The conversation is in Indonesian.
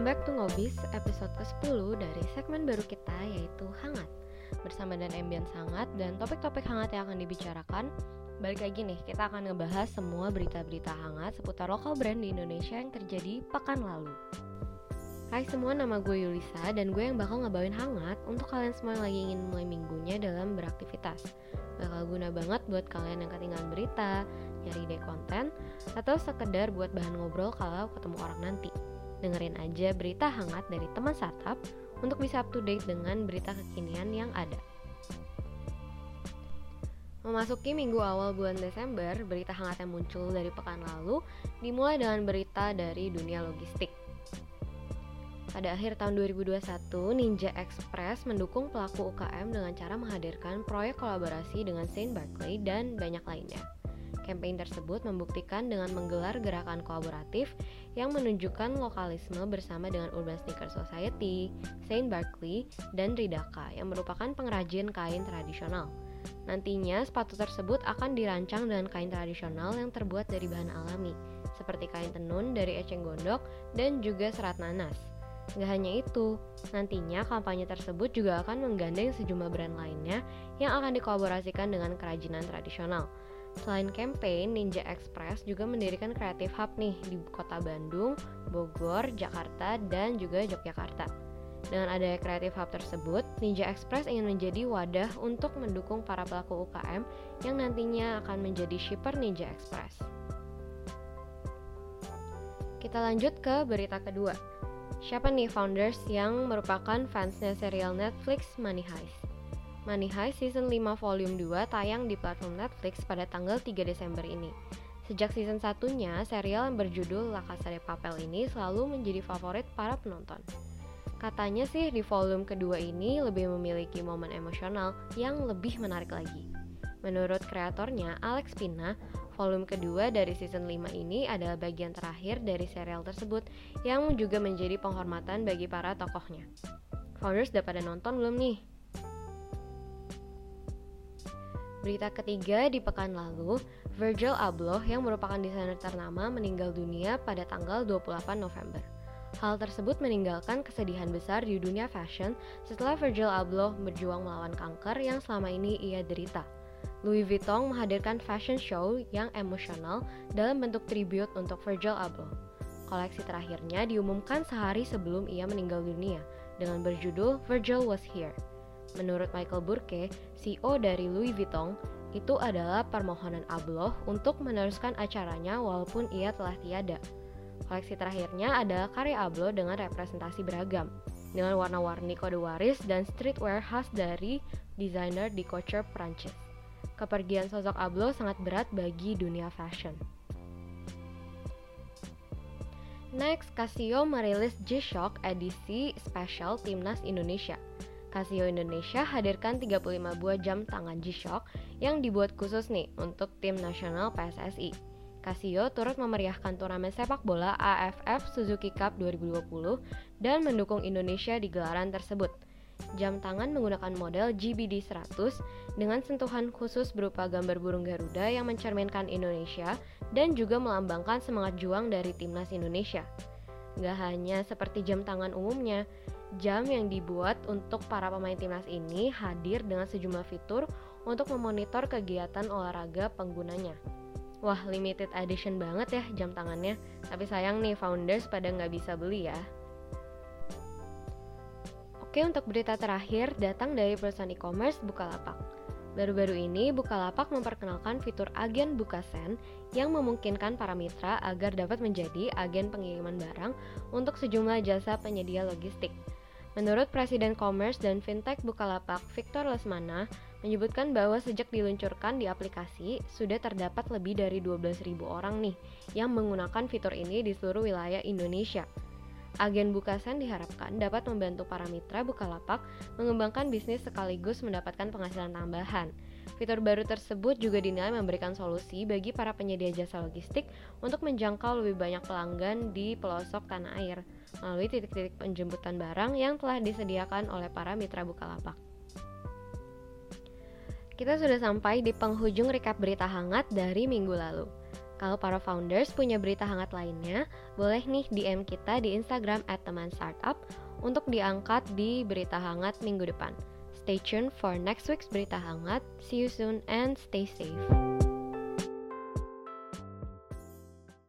Welcome back to Ngobis, episode ke-10 dari segmen baru kita yaitu Hangat. Bersama dan ambience hangat dan topik-topik hangat yang akan dibicarakan Balik lagi nih, kita akan ngebahas semua berita-berita hangat seputar lokal brand di Indonesia yang terjadi pekan lalu. Hai semua, nama gue Yulisa dan gue yang bakal ngebawain hangat untuk kalian semua yang lagi ingin mulai minggunya dalam beraktivitas. Bakal guna banget buat kalian yang ketinggalan berita, nyari ide konten, atau sekedar buat bahan ngobrol kalau ketemu orang nanti. Dengerin aja berita hangat dari teman startup untuk bisa up to date dengan berita kekinian yang ada. Memasuki minggu awal bulan Desember, berita hangat yang muncul dari pekan lalu dimulai dengan berita dari dunia logistik. Pada akhir tahun 2021, Ninja Express mendukung pelaku UKM dengan cara menghadirkan proyek kolaborasi dengan Saint Barclay dan banyak lainnya. Campaign tersebut membuktikan dengan menggelar gerakan kolaboratif yang menunjukkan lokalisme bersama dengan Urban Sneaker Society, Saint Barclay, dan Ridaka yang merupakan pengrajin kain tradisional. Nantinya, sepatu tersebut akan dirancang dengan kain tradisional yang terbuat dari bahan alami, seperti kain tenun dari eceng gondok dan juga serat nanas. Gak hanya itu, nantinya kampanye tersebut juga akan menggandeng sejumlah brand lainnya yang akan dikolaborasikan dengan kerajinan tradisional. Selain campaign, Ninja Express juga mendirikan Creative Hub nih di kota Bandung, Bogor, Jakarta, dan juga Yogyakarta. Dengan adanya Creative Hub tersebut, Ninja Express ingin menjadi wadah untuk mendukung para pelaku UKM yang nantinya akan menjadi shipper Ninja Express. Kita lanjut ke berita kedua. Siapa nih founders yang merupakan fansnya serial Netflix Money Heist? Money Heist Season 5 Volume 2 tayang di platform Netflix pada tanggal 3 Desember ini. Sejak season satunya, serial yang berjudul La Casa de Papel ini selalu menjadi favorit para penonton. Katanya sih di volume kedua ini lebih memiliki momen emosional yang lebih menarik lagi. Menurut kreatornya, Alex Pina, volume kedua dari season 5 ini adalah bagian terakhir dari serial tersebut yang juga menjadi penghormatan bagi para tokohnya. Founders udah pada nonton belum nih? Berita ketiga di pekan lalu, Virgil Abloh yang merupakan desainer ternama meninggal dunia pada tanggal 28 November. Hal tersebut meninggalkan kesedihan besar di dunia fashion setelah Virgil Abloh berjuang melawan kanker yang selama ini ia derita. Louis Vuitton menghadirkan fashion show yang emosional dalam bentuk tribute untuk Virgil Abloh. Koleksi terakhirnya diumumkan sehari sebelum ia meninggal dunia dengan berjudul Virgil Was Here. Menurut Michael Burke, CEO dari Louis Vuitton, itu adalah permohonan Abloh untuk meneruskan acaranya walaupun ia telah tiada. Koleksi terakhirnya adalah karya Abloh dengan representasi beragam, dengan warna-warni kode waris dan streetwear khas dari desainer di couture Prancis. Kepergian sosok Abloh sangat berat bagi dunia fashion. Next, Casio merilis G-Shock edisi spesial Timnas Indonesia. Casio Indonesia hadirkan 35 buah jam tangan G-Shock yang dibuat khusus nih untuk tim nasional PSSI. Casio turut memeriahkan turnamen sepak bola AFF Suzuki Cup 2020 dan mendukung Indonesia di gelaran tersebut. Jam tangan menggunakan model GBD 100 dengan sentuhan khusus berupa gambar burung Garuda yang mencerminkan Indonesia dan juga melambangkan semangat juang dari timnas Indonesia. Gak hanya seperti jam tangan umumnya, jam yang dibuat untuk para pemain timnas ini hadir dengan sejumlah fitur untuk memonitor kegiatan olahraga penggunanya. Wah, limited edition banget ya jam tangannya. Tapi sayang nih, founders pada nggak bisa beli ya. Oke, untuk berita terakhir datang dari perusahaan e-commerce Bukalapak. Baru-baru ini, Bukalapak memperkenalkan fitur agen Bukasen yang memungkinkan para mitra agar dapat menjadi agen pengiriman barang untuk sejumlah jasa penyedia logistik. Menurut Presiden Commerce dan Fintech Bukalapak, Victor Lesmana, menyebutkan bahwa sejak diluncurkan di aplikasi, sudah terdapat lebih dari 12.000 orang nih yang menggunakan fitur ini di seluruh wilayah Indonesia. Agen Bukasen diharapkan dapat membantu para mitra Bukalapak mengembangkan bisnis sekaligus mendapatkan penghasilan tambahan. Fitur baru tersebut juga dinilai memberikan solusi bagi para penyedia jasa logistik untuk menjangkau lebih banyak pelanggan di pelosok tanah air melalui titik-titik penjemputan barang yang telah disediakan oleh para mitra Bukalapak. Kita sudah sampai di penghujung recap berita hangat dari minggu lalu. Kalau para founders punya berita hangat lainnya, boleh nih DM kita di Instagram at teman untuk diangkat di berita hangat minggu depan. Stay tuned for next week's berita hangat. See you soon and stay safe.